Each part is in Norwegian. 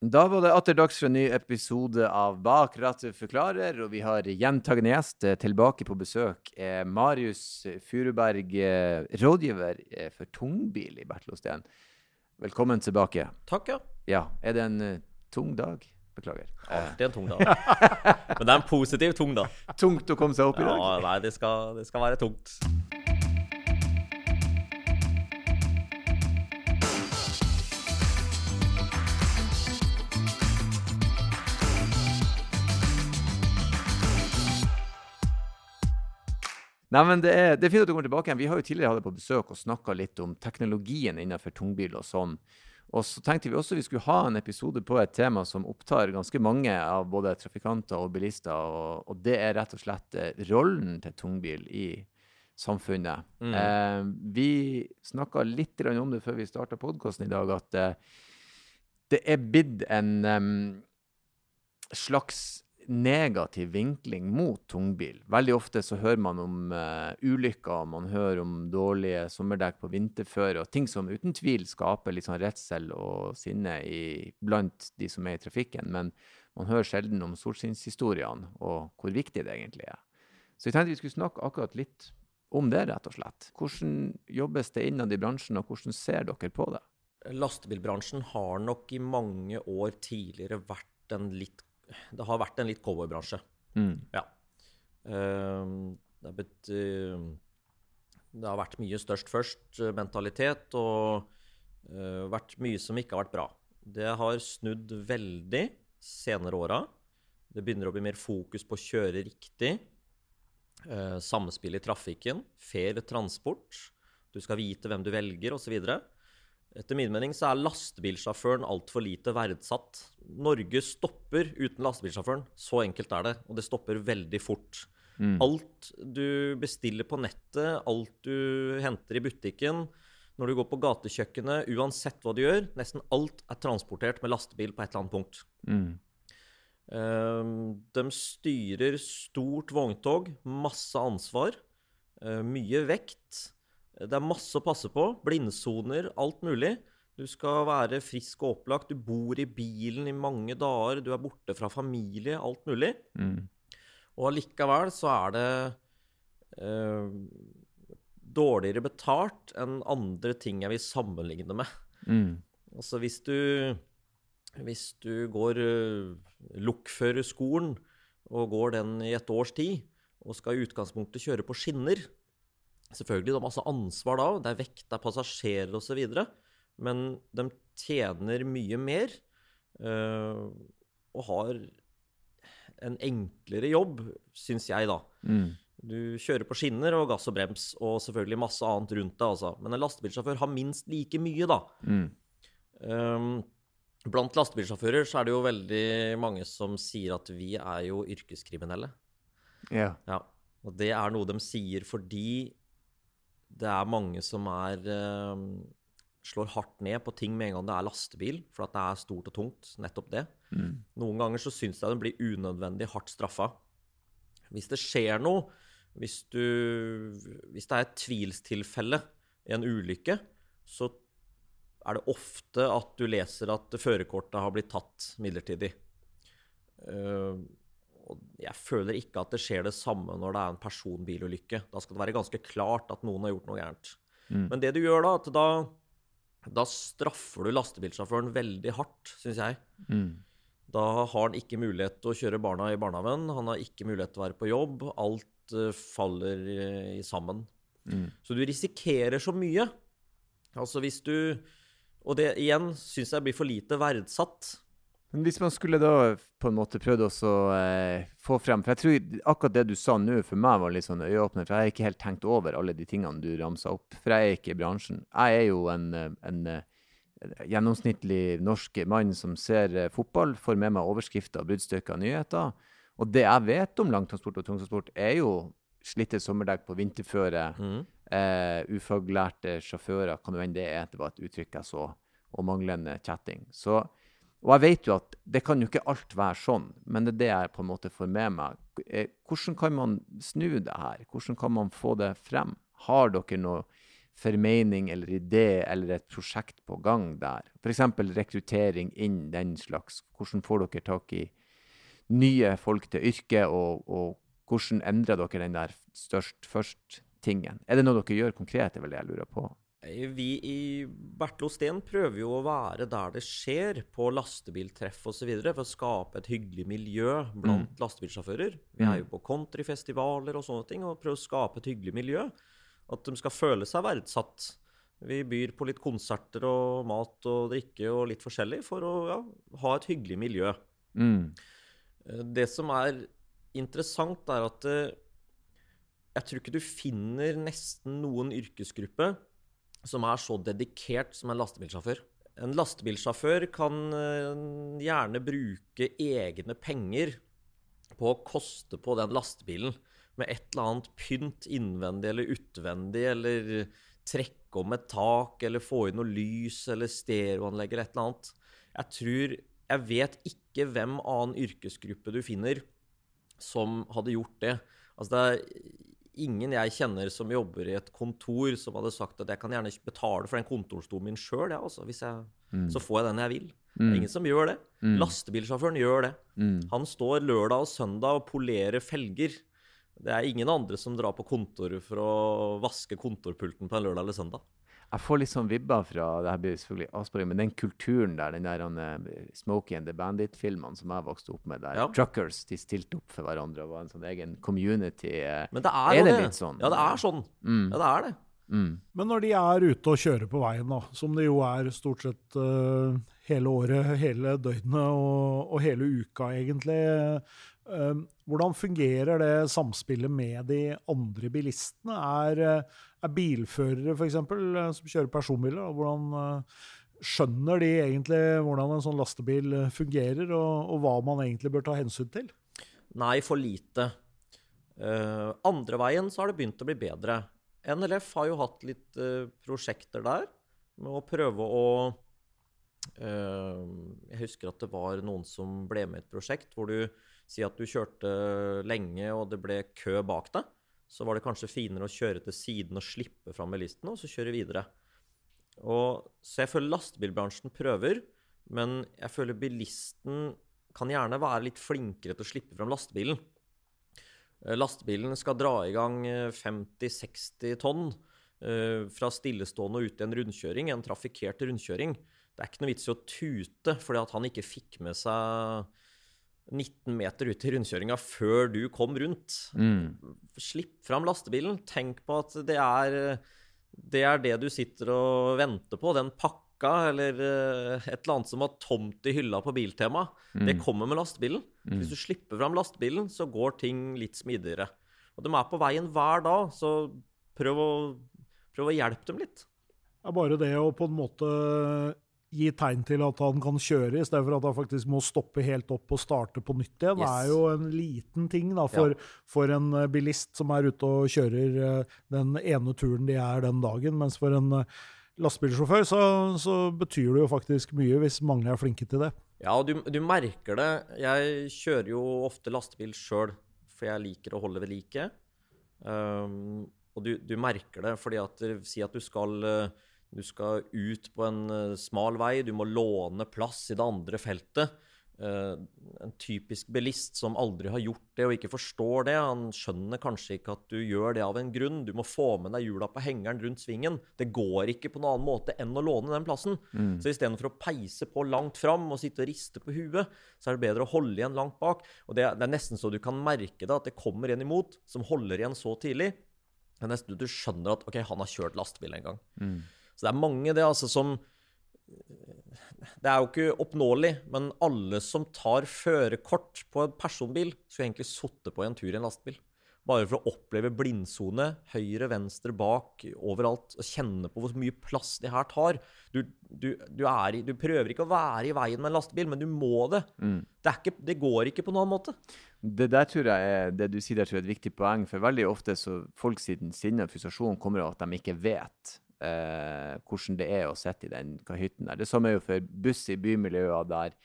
Da var det atter dags for en ny episode av Bak rattet forklarer, og vi har gjentagende gjest eh, tilbake på besøk. Eh, Marius Furuberg, eh, rådgiver eh, for tungbil i Bertelåsten. Velkommen tilbake. Takk, ja. Ja, er det en eh, tung dag? Beklager. Alltid en tung dag. Men det er en positiv tung dag. tungt å komme seg opp i dag. Ja, nei, det skal, det skal være tungt. Nei, men det er, det er fint at du kommer tilbake igjen. Vi har jo tidligere hatt deg på besøk og snakka litt om teknologien innenfor tungbil og sånn. Og så tenkte vi også vi skulle ha en episode på et tema som opptar ganske mange av både trafikanter og bilister, og, og det er rett og slett eh, rollen til tungbil i samfunnet. Mm. Eh, vi snakka litt om det før vi starta podkasten i dag, at eh, det er blitt en um, slags negativ vinkling mot tungbil. Veldig ofte så hører man om uh, ulykker, man hører om dårlige sommerdekk på vinterføre, og ting som uten tvil skaper litt sånn redsel og sinne i, blant de som er i trafikken. Men man hører sjelden om solskinnshistoriene og hvor viktig det egentlig er. Så jeg tenkte vi skulle snakke akkurat litt om det, rett og slett. Hvordan jobbes det innad i bransjen, og hvordan ser dere på det? Lastebilbransjen har nok i mange år tidligere vært en litt Det har vært en litt cowboybransje. Mm. Ja. Uh, det, bet, uh, det har vært mye størst først-mentalitet, og uh, vært mye som ikke har vært bra. Det har snudd veldig senere åra. Det begynner å bli mer fokus på å kjøre riktig. Eh, samspill i trafikken. Fair transport. Du skal vite hvem du velger, osv. Etter min mening så er lastebilsjåføren altfor lite verdsatt. Norge stopper uten lastebilsjåføren. Så enkelt er det. Og det stopper veldig fort. Mm. Alt du bestiller på nettet, alt du henter i butikken, når du går på gatekjøkkenet, uansett hva du gjør, nesten alt er transportert med lastebil på et eller annet punkt. Mm. Ehm, de styrer stort vogntog, masse ansvar, eh, mye vekt. Det er masse å passe på. Blindsoner, alt mulig. Du skal være frisk og opplagt. Du bor i bilen i mange dager. Du er borte fra familie, alt mulig. Mm. Og allikevel så er det eh, dårligere betalt enn andre ting jeg vil sammenligne med. Mm. Altså hvis du Hvis du går uh, lokførerskolen og går den i et års tid, og skal i utgangspunktet kjøre på skinner Selvfølgelig, de har masse ansvar da, det er vekt, det er passasjerer osv., men de tjener mye mer øh, og har en enklere jobb, syns jeg, da. Mm. Du kjører på skinner og gass og brems, og selvfølgelig masse annet rundt deg. Altså. Men en lastebilsjåfør har minst like mye, da. Mm. Um, blant lastebilsjåfører så er det jo veldig mange som sier at vi er jo yrkeskriminelle. Yeah. Ja. Og det er noe de sier fordi det er mange som er um, slår hardt ned på ting med en gang det er lastebil, for at det er stort og tungt. Nettopp det. Mm. Noen ganger så syns jeg den blir unødvendig hardt straffa. Hvis det skjer noe, hvis, du, hvis det er et tvilstilfelle i en ulykke, så er det ofte at du leser at førerkortet har blitt tatt midlertidig. Eh, og jeg føler ikke at det skjer det samme når det er en personbilulykke. Da skal det være ganske klart at noen har gjort noe gærent. Mm. Men det du gjør da, at da, da straffer du lastebilsjåføren veldig hardt, syns jeg. Mm. Da har han ikke mulighet til å kjøre barna i barnehagen. Han har ikke mulighet til å være på jobb. Alt eh, faller i, i sammen. Mm. Så du risikerer så mye. Altså hvis du Og det igjen syns jeg blir for lite verdsatt. Men hvis man skulle da på en måte prøvd å eh, få frem For jeg tror akkurat det du sa nå, for meg var litt sånn øyeåpner. For jeg har ikke helt tenkt over alle de tingene du ramsa opp. For jeg er ikke i bransjen. Jeg er jo en, en, eh, gjennomsnittlig norsk mann som ser eh, fotball, får med meg overskrifter bruddstykker nyheter. Og det jeg vet om langtransport og tungtransport, er jo slitte sommerdekk på vinterføre, Mm. eh, ufaglærte sjåfører, kan jo hende det er, det var et uttrykk jeg så, og manglende chatting. Så, og jeg vet jo at det kan jo ikke alt være sånn, men det er det jeg på en måte får med meg. Eh, Hvordan kan man snu det her? Hvordan kan man få det frem? Har dere noe formening eller idé eller et prosjekt på gang der? F.eks. rekruttering inn den slags. Hvordan får dere tak i nye folk til yrket, og, og hvordan endrer dere den der størst først-tingen? Er det noe dere gjør konkret, er vel det jeg lurer på? Vi i Bertel Osten prøver jo å være der det skjer, på lastebiltreff osv., for å skape et hyggelig miljø blant mm. lastebilsjåfører. Vi er jo mm. på countryfestivaler og sånne ting, og prøver å skape et hyggelig miljø. At de skal føle seg verdsatt. Vi byr på litt konserter og mat og drikke og litt forskjellig for å ja, ha et hyggelig miljø. Mm. Eh, det som er interessant, er at eh, jeg tror ikke du finner nesten noen yrkesgruppe som er så dedikert som en lastebilsjåfør. En lastebilsjåfør kan eh, gjerne bruke egne penger på å koste på den lastebilen med et eller annet pynt innvendig eller utvendig, eller trekke om et tak, eller få inn noe lys eller stereoanlegg eller et eller annet. Jeg tror Jeg vet ikke hvem annen yrkesgruppe du finner som hadde gjort det. Altså, det er ingen jeg kjenner som jobber i et kontor, som hadde sagt at jeg kan gjerne betale for den kontorstolen min sjøl, ja, altså, mm. så får jeg den jeg vil. Mm. Det er mm. ingen som gjør det. Mm. Lastebilsjåføren gjør det. Mm. Han står lørdag og søndag og polerer felger. Det er ingen andre som drar på kontoret for å vaske kontorpulten på en lørdag eller søndag. Jeg får litt sånn vibber fra det her blir selvfølgelig avsporing, men den kulturen der, den der uh, Smokey and the Bandit-filmene som jeg vokste opp med, der ja. truckers de stilte opp for hverandre og var en sånn egen community. Uh, men det er, er det, det litt sånn? Ja, det er sånn. Mm. Ja, det er det. Mm. Men når de er ute og kjører på veien, da, som det jo er stort sett uh, hele året, hele døgnet og, og hele uka, egentlig, uh, hvordan fungerer det samspillet med de andre bilistene? Er, er bilførere f.eks. Eh, som kjører personbiler, hvordan eh, skjønner de egentlig hvordan en sånn lastebil eh, fungerer, og, og hva man egentlig bør ta hensyn til? Nei, for lite. Andre veien så har det begynt å bli bedre. NLF har jo hatt litt prosjekter der med å prøve å Jeg husker at det var noen som ble med i et prosjekt hvor du sier at du kjørte lenge og det ble kø bak deg så var det kanskje finere å kjøre til siden og slippe fram bilistene, og så kjøre videre. Og, så jeg føler lastebilbransjen prøver, men jeg føler bilisten kan gjerne være litt flinkere til å slippe fram lastebilen. Eh, lastebilen skal dra i gang 50-60 eh, tonn eh, fra stillestående og ut i en rundkjøring, en trafikkert rundkjøring. Det er ikke noe vits i å tute fordi at han ikke fikk med seg 19 meter ut i rundkjøringa før du kom rundt. Mm. Slipp fram lastebilen. Tenk på at det er, det er det du sitter og venter på. Den pakka eller eh, et eller annet som var tomt i hylla på Biltema. Mm. Det kommer med lastebilen. Mm. Hvis du slipper fram lastebilen, så går ting litt smidigere. Og de er på veien hver dag, så prøv å, prøv å hjelpe dem litt. Det er bare det å på en måte gi tegn til at han kan kjøre, i stedet for at han faktisk må stoppe helt opp og starte på nytt igjen. Yes. Det er jo en liten ting da, for, ja. for, en eh, bilist som er ute og kjører eh, den ene turen de er den dagen. Mens for en eh, lastebilsjåfør så, så betyr det jo faktisk mye hvis mange er flinke til det. Ja, du, du merker det. Jeg kjører jo ofte lastebil sjøl, for jeg liker å holde ved like. Um, og du, du, merker det fordi at Si at du skal uh, du skal ut på en uh, smal vei, du må låne plass i det andre feltet. Uh, en typisk bilist som aldri har gjort det og ikke forstår det, han skjønner kanskje ikke at du gjør det av en grunn. Du må få med deg hjula på hengeren rundt svingen. Det går ikke på noen annen måte enn å låne den plassen. Mm. Så istedenfor å peise på langt fram og sitte og riste på huet, så er det bedre å holde igjen langt bak. Og det, det er nesten så du kan merke det, at det kommer en imot som holder igjen så tidlig. Det er nesten du skjønner at ok, han har kjørt lastebil en gang. Mm. Så det er mange det altså som Det er jo ikke oppnåelig, men alle som tar førerkort på en personbil, skulle egentlig sittet på en tur i en lastebil. Bare for å oppleve blindsone, høyre, venstre, bak, overalt. Og kjenne på hvor mye plass de her tar. Du, du, du, i, du prøver ikke å være i veien med en lastebil, men du må det. Mm. Det, ikke, det, går ikke på noen måte. Det der tror jeg er, det du sier der tror jeg er et viktig poeng. For veldig ofte så folk sin sinne og frustrasjon kommer av at de ikke vet eh, hvordan det er å sitte i den kahytten der. Det samme er jo for buss i bymiljøer der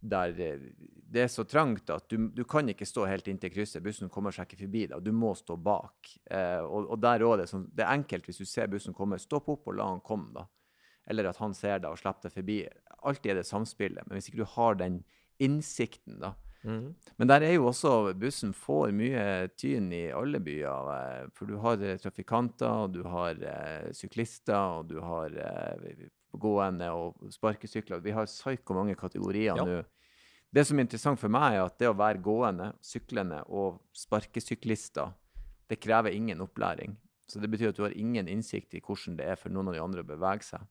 der eh, det er så trangt at du, du kan ikke stå helt inntil krysset. Bussen kommer seg ikke forbi deg. Du må stå bak. Eh, og, og, der også det, sånn, det er enkelt hvis du ser bussen komme. Stopp opp og la han komme, da. Eller at han ser deg og slipper deg forbi. Alltid er det samspillet. Men hvis ikke du har den innsikten, da. Mm. Men der er jo også bussen får mye tyn i alle byer. Eh, for du har eh, trafikanter, du har eh, syklister, og du har gående og sparkesykler. Vi har psyko mange kategorier ja. nå. Det som er interessant for meg, er at det å være gående, syklende og sparkesyklister, det krever ingen opplæring. Så det betyr at du har ingen innsikt i hvordan det er for noen av de andre å bevege seg.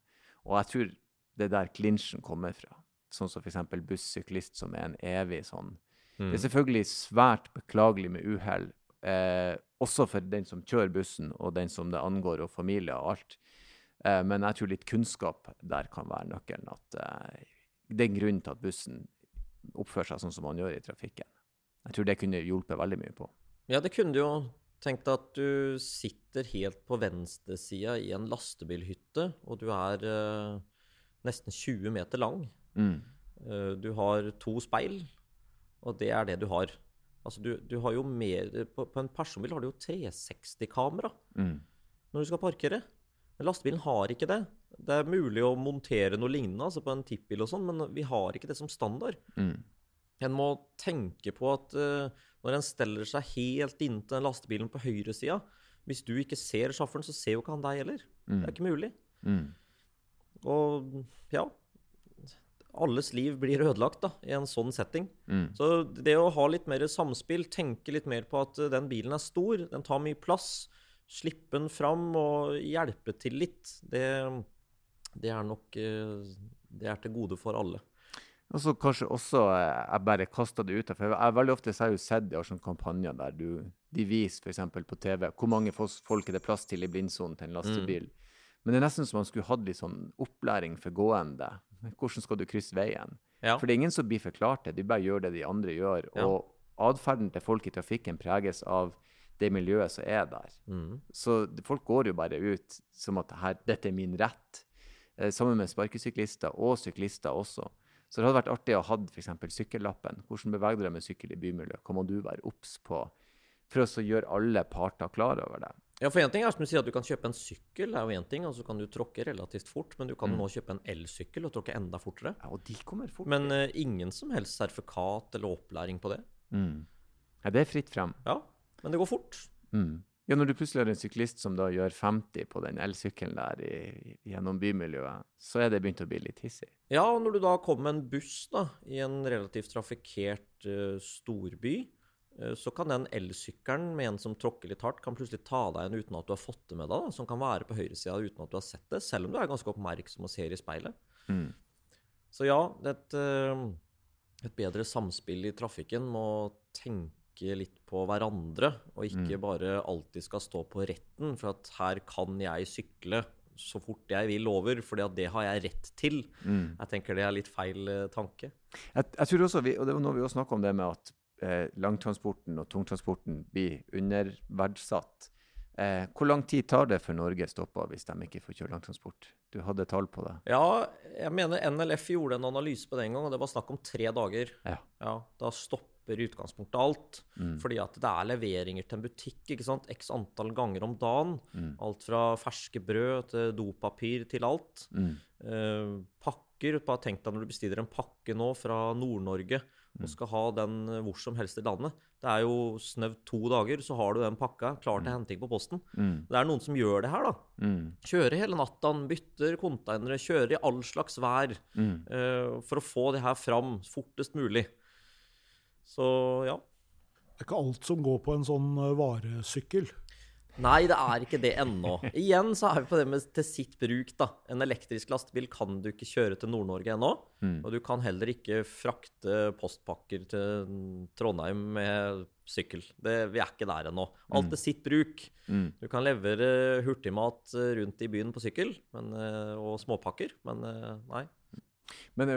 Og jeg tror det er der klinsjen kommer fra. Sånn som f.eks. bussyklist, som er en evig sånn mm. Det er selvfølgelig svært beklagelig med uhell, eh, også for den som kjører bussen, og den som det angår, og familie og alt. Eh, men jeg tror litt kunnskap der kan være nøkkelen. At eh, det er grunnen til at bussen oppfører seg sånn som man gjør i trafikken. Jeg tror det kunne hjulpet veldig mye på. Ja, det kunne du jo. Tenk deg at du sitter helt på venstresida i en lastebilhytte, og du er uh, nesten 20 meter lang. Mm. Uh, du har to speil, og det er det du har. Altså, du, du har jo mer på, på, en personbil har du jo 360-kamera mm. når du skal parkere. Men lastebilen har ikke det. Det er mulig å montere noe lignende altså på en tippbil, og sånn, men vi har ikke det som standard. Mm. En må tenke på at uh, når en steller seg helt inntil lastebilen på høyresida Hvis du ikke ser sjåføren, så ser jo ikke han deg heller. Mm. Det er ikke mulig. Mm. Og ja Alles liv blir ødelagt da, i en sånn setting. Mm. Så det å ha litt mer samspill, tenke litt mer på at den bilen er stor, den tar mye plass Slippe den fram og hjelpe til litt, det, det er nok eh, det er til gode for alle. Og så kanskje også eh, jeg bare kasta det ut. For jeg, veldig ofte så har jeg jo sett har sånne kampanjer der du, de viser f.eks. på TV hvor mange folk er det plass til i blindsonen til en lastebil. Mm. Men det er nesten som man skulle hatt litt sånn opplæring for gående. Hvordan skal du krysse veien? Ja. For det er ingen som blir forklart det. De bare gjør det de andre gjør. Ja. Og atferden til folk i trafikken preges av det miljøet som er der. Mm. Så folk går jo bare ut som at her, dette er min rett. Eh, sammen med sparkesyklister og syklister også. Så det hadde vært artig å ha f.eks. sykkellappen. Hvordan beveger du deg med sykkel i bymiljøet? Hva må du være obs på? For å gjøre alle parter klar over det. Ja, for en ting er som du sier at du kan kjøpe en sykkel, det er jo én ting, og så kan du tråkke relativt fort. Men du kan mm. nå kjøpe en elsykkel og tråkke enda fortere. Ja, og de kommer fort. Men uh, ingen som helst sertifikat eller opplæring på det. Mm. Ja, det er fritt frem. Ja, men det går fort. Mm. Ja, Når du plutselig har en syklist som da gjør 50 på den elsykkelen der i, gjennom bymiljøet, så er det begynt å bli litt hissig. Ja, og når du da kommer med en buss da, i en relativt trafikkert uh, storby, så kan den elsykkelen med en som tråkker litt hardt, kan plutselig ta deg en uten at du har fått det med deg, da, som kan være på høyresida uten at du har sett det, selv om du er ganske oppmerksom og ser i speilet. Mm. Så ja, et, uh, et bedre samspill i trafikken må tenke litt på hverandre, og ikke mm. bare alltid skal stå på retten. For at her kan jeg sykle så fort jeg vil over, for det har jeg rett til. Mm. Jeg tenker det er litt feil uh, tanke. Jeg, jeg, tror også, vi, og det var når vi også snakka om det med at eh, langtransporten og tungtransporten blir underverdsatt. Eh, hvor lang tid tar det før Norge stopper hvis de ikke får kjøre langtransport? Du hadde tall på det? Ja, jeg mener NLF gjorde en analyse på den gang, og det var snakk om tre dager. Ja. ja da stopper i utgangspunktet alt. Mm. Fordi at det er leveringer til en butikk ikke sant? x antall ganger om dagen. Mm. Alt fra ferske brød til dopapir til alt. Mm. Eh, pakker. Bare tenk deg når du bestiller en pakke nå fra Nord-Norge og mm. skal ha den hvor som helst i landet. Det er jo snaut to dager, så har du den pakka klar til mm. henting på posten. Mm. Det er noen som gjør det her, da. Mm. Kjører hele natta, bytter konteinere, kjører i all slags vær mm. uh, for å få det her fram fortest mulig. Så ja. Det er ikke alt som går på en sånn eh, varesykkel. Nei, det er ikke det ennå. Igjen så er vi på det med til sitt bruk, da. En elektrisk lastebil kan du ikke kjøre til Nord-Norge ennå. Mm. Og du kan heller ikke frakte postpakker til Trondheim med sykkel. Det, vi er ikke der ennå. Alt mm. til sitt bruk. Mm. Du kan levere hurtigmat rundt i byen på sykkel men, eh, og småpakker, men eh, nei. Men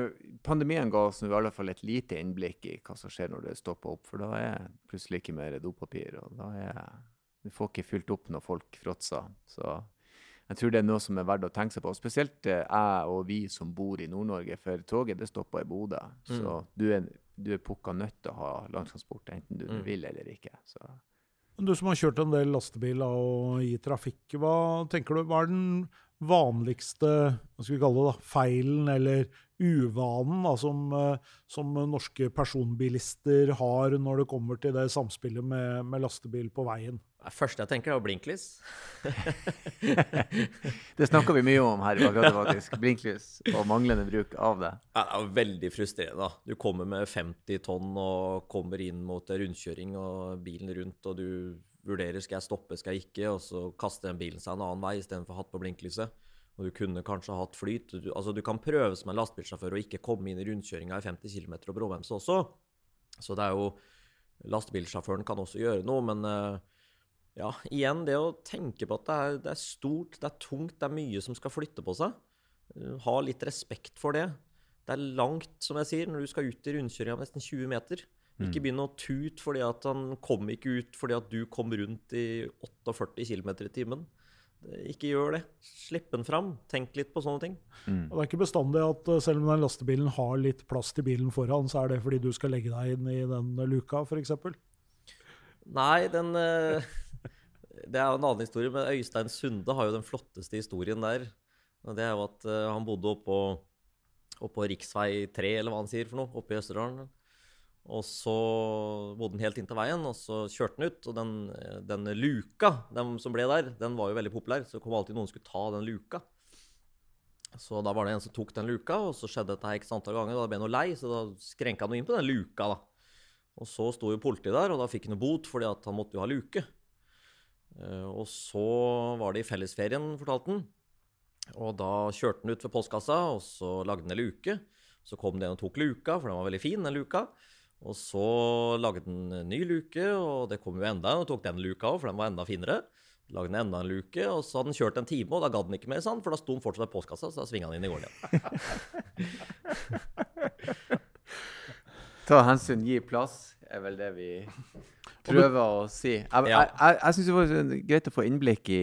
pandemien ga oss i alle fall et lite innblikk i hva som skjer når det stopper opp. For da er plutselig ikke mer dopapir. og da er Du får ikke fylt opp når folk fråtser. Så jeg tror det er noe som er verdt å tenke seg på. Spesielt eh, jeg og vi som bor i Nord-Norge, for toget det stopper i Bodø. Så Mm. du er, du er pukka nødt til å ha langtransport, enten du Mm. vil eller ikke. Så. Du som har kjørt en del lastebiler og i trafikk, hva tenker du, hva er den vanligste hva skal vi kalle det da, feilen eller uvanen da, som, eh, som norske personbilister har når det kommer til det samspillet med, med lastebil på veien? Det første jeg tenker, er blinklys. Det snakker vi mye om her i Bagdad, faktisk. Blinklys og manglende bruk av det. Ja, det er veldig frustrerende. da. Du kommer med 50 tonn og kommer inn mot en rundkjøring og bilen rundt, og du vurderer skal jeg stoppe, skal jeg ikke, og så kaster den bilen seg en annen vei istedenfor hatt på blinklyset. Og du kunne kanskje hatt flyt. Du, altså, du kan prøve som en lastebilsjåfør å ikke komme inn i rundkjøringa i 50 km og bråbremse også. Så det er jo Lastebilsjåføren kan også gjøre noe, men eh, ja, igjen det å tenke på at det er, det er stort, det er tungt, det er mye som skal flytte på seg. Eh, Ha litt respekt for det. Det er langt, som jeg sier, når du skal ut i rundkjøringa av nesten 20 meter. Ikke begynn å tute fordi at han kom ikke ut fordi at du kom rundt i 48 km i timen. Ikke gjør det. Slipp den fram. Tenk litt på sånne ting. Og det er ikke bestandig at eh, selv om den lastebilen har litt plass til bilen foran, så er det fordi du skal legge deg inn i den luka, f.eks. Nei, den eh, Det er en annen historie, men Øystein Sunde har jo den flotteste historien der. Det er jo at uh, han bodde oppå, oppå riksvei 3, eller hva han sier for noe, oppe i Østerdalen. Og så bodde han helt inn til veien, og så kjørte han ut. Og den, den luka den som ble der, den var jo veldig populær, så det kom alltid noen som skulle ta den luka. Så da var det en som tok den luka, og så skjedde dette ikke antall ganger, og da ble han lei, så da skrenka han inn på den luka, da. Og så sto jo politiet der, og da fikk han bot fordi at han måtte jo ha luke. Eh, og så var det i fellesferien, fortalte han. Og da kjørte han ut ved postkassa, og så lagde han en luke. Så kom det en og tok luka, for den var veldig fin, den luka. Og så lagde han en ny luke, og det kom jo enda en, og tok den luka òg, for den var enda finere. Lagde han enda en luke, og så hadde han kjørt en time, og da gadd han ikke mer, sant? for da sto han fortsatt ved postkassa, så da svinga han inn i gården igjen. Ta hensyn, gi plass, er vel det vi prøver å si. Jeg, Ja. jeg, jeg, jeg syns det var greit å få innblikk i,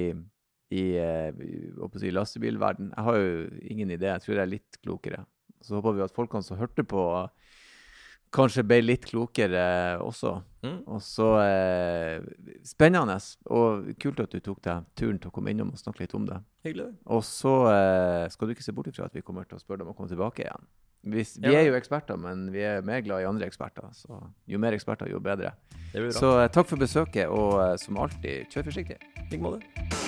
i, eh, i håper si, lastebilverden. Jeg har jo ingen idé. Jeg tror jeg er litt klokere. Så håper vi at folkene som hørte på, kanskje ble litt klokere også. Mm. Og så eh, Spennende og kult at du tok deg turen til å komme innom og snakke litt om det. Hyggelig. Og så eh, skal du ikke se bort ifra at vi kommer til å spørre deg om å komme tilbake igjen. Vi, vi Ja. er jo eksperter, men vi er mer glad i andre eksperter. Så jo mer eksperter, jo bedre. Det blir bra. Så eh, takk for besøket, og eh, som alltid, kjør forsiktig. I like måte.